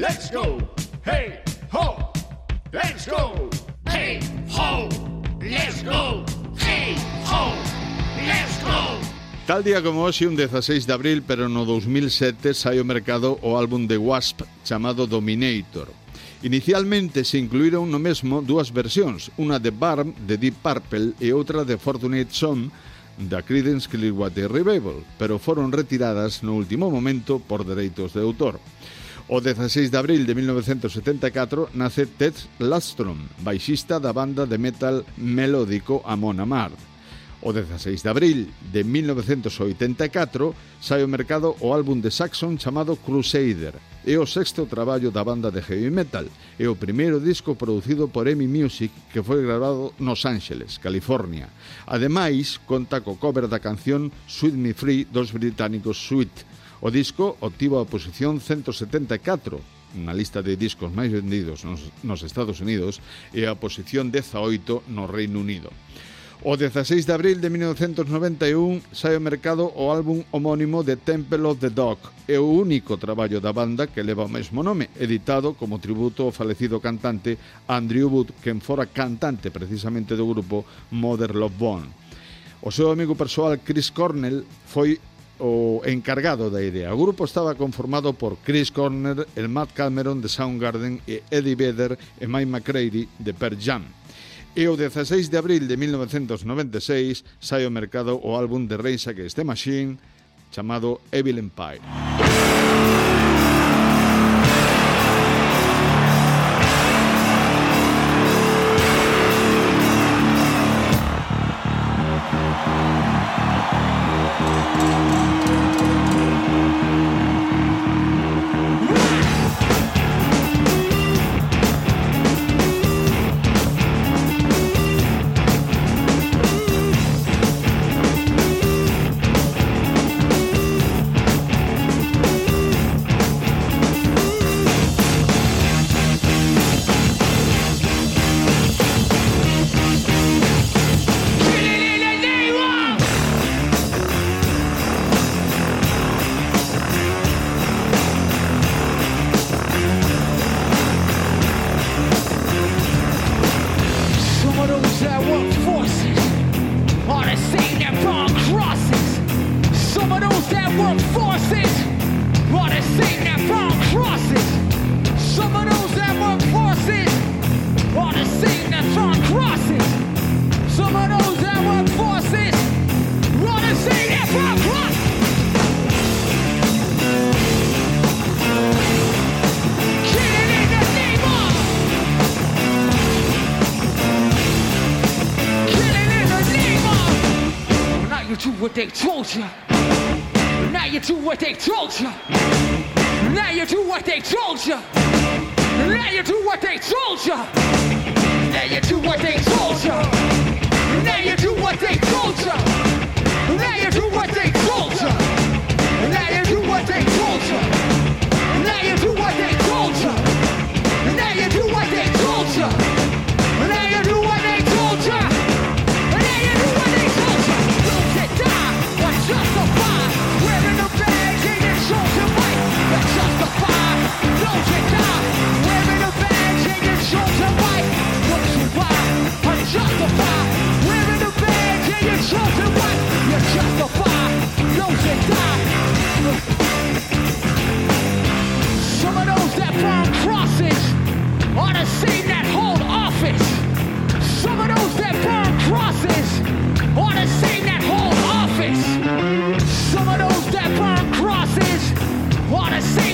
Let's go. Hey, ho. Let's go. Hey, ho. Let's go. Hey, ho. Let's go. Tal día como hoxe, un 16 de abril, pero no 2007, sai ao mercado o álbum de Wasp chamado Dominator. Inicialmente se incluíron no mesmo dúas versións, unha de Barm de Deep Purple e outra de Fortunate Son da Creedence Clearwater Revival, pero foron retiradas no último momento por dereitos de autor. O 16 de abril de 1974 nace Ted Lastrom, baixista da banda de metal melódico Amon Amarth. O 16 de abril de 1984 sai ao mercado o álbum de Saxon chamado Crusader. É o sexto traballo da banda de heavy metal e o primeiro disco producido por EMI Music que foi grabado nos Ángeles, California. Ademais, conta co cover da canción Sweet Me Free dos británicos Sweet, O disco obtivo a posición 174 na lista de discos máis vendidos nos, nos Estados Unidos e a posición 18 no Reino Unido. O 16 de abril de 1991 sai ao mercado o álbum homónimo de Temple of the Dog. É o único traballo da banda que leva o mesmo nome, editado como tributo ao falecido cantante Andrew Wood, quen fora cantante precisamente do grupo Mother Love Bone. O seu amigo persoal Chris Cornell foi o encargado da idea. O grupo estaba conformado por Chris Corner, el Matt Cameron de Soundgarden e Eddie Vedder e Mike McCready de Pearl Jam. E o 16 de abril de 1996 sai ao mercado o álbum de Rage Against the Machine chamado Evil Empire. forces. What a saint that found crosses. Some of those that were horses. What a saint that found crosses. Some of those that forces. What a saint that found crosses. you do what they told you. Now you do what they told you. Now you do what they told you. Now you do what they told you. Now you do what wanna see.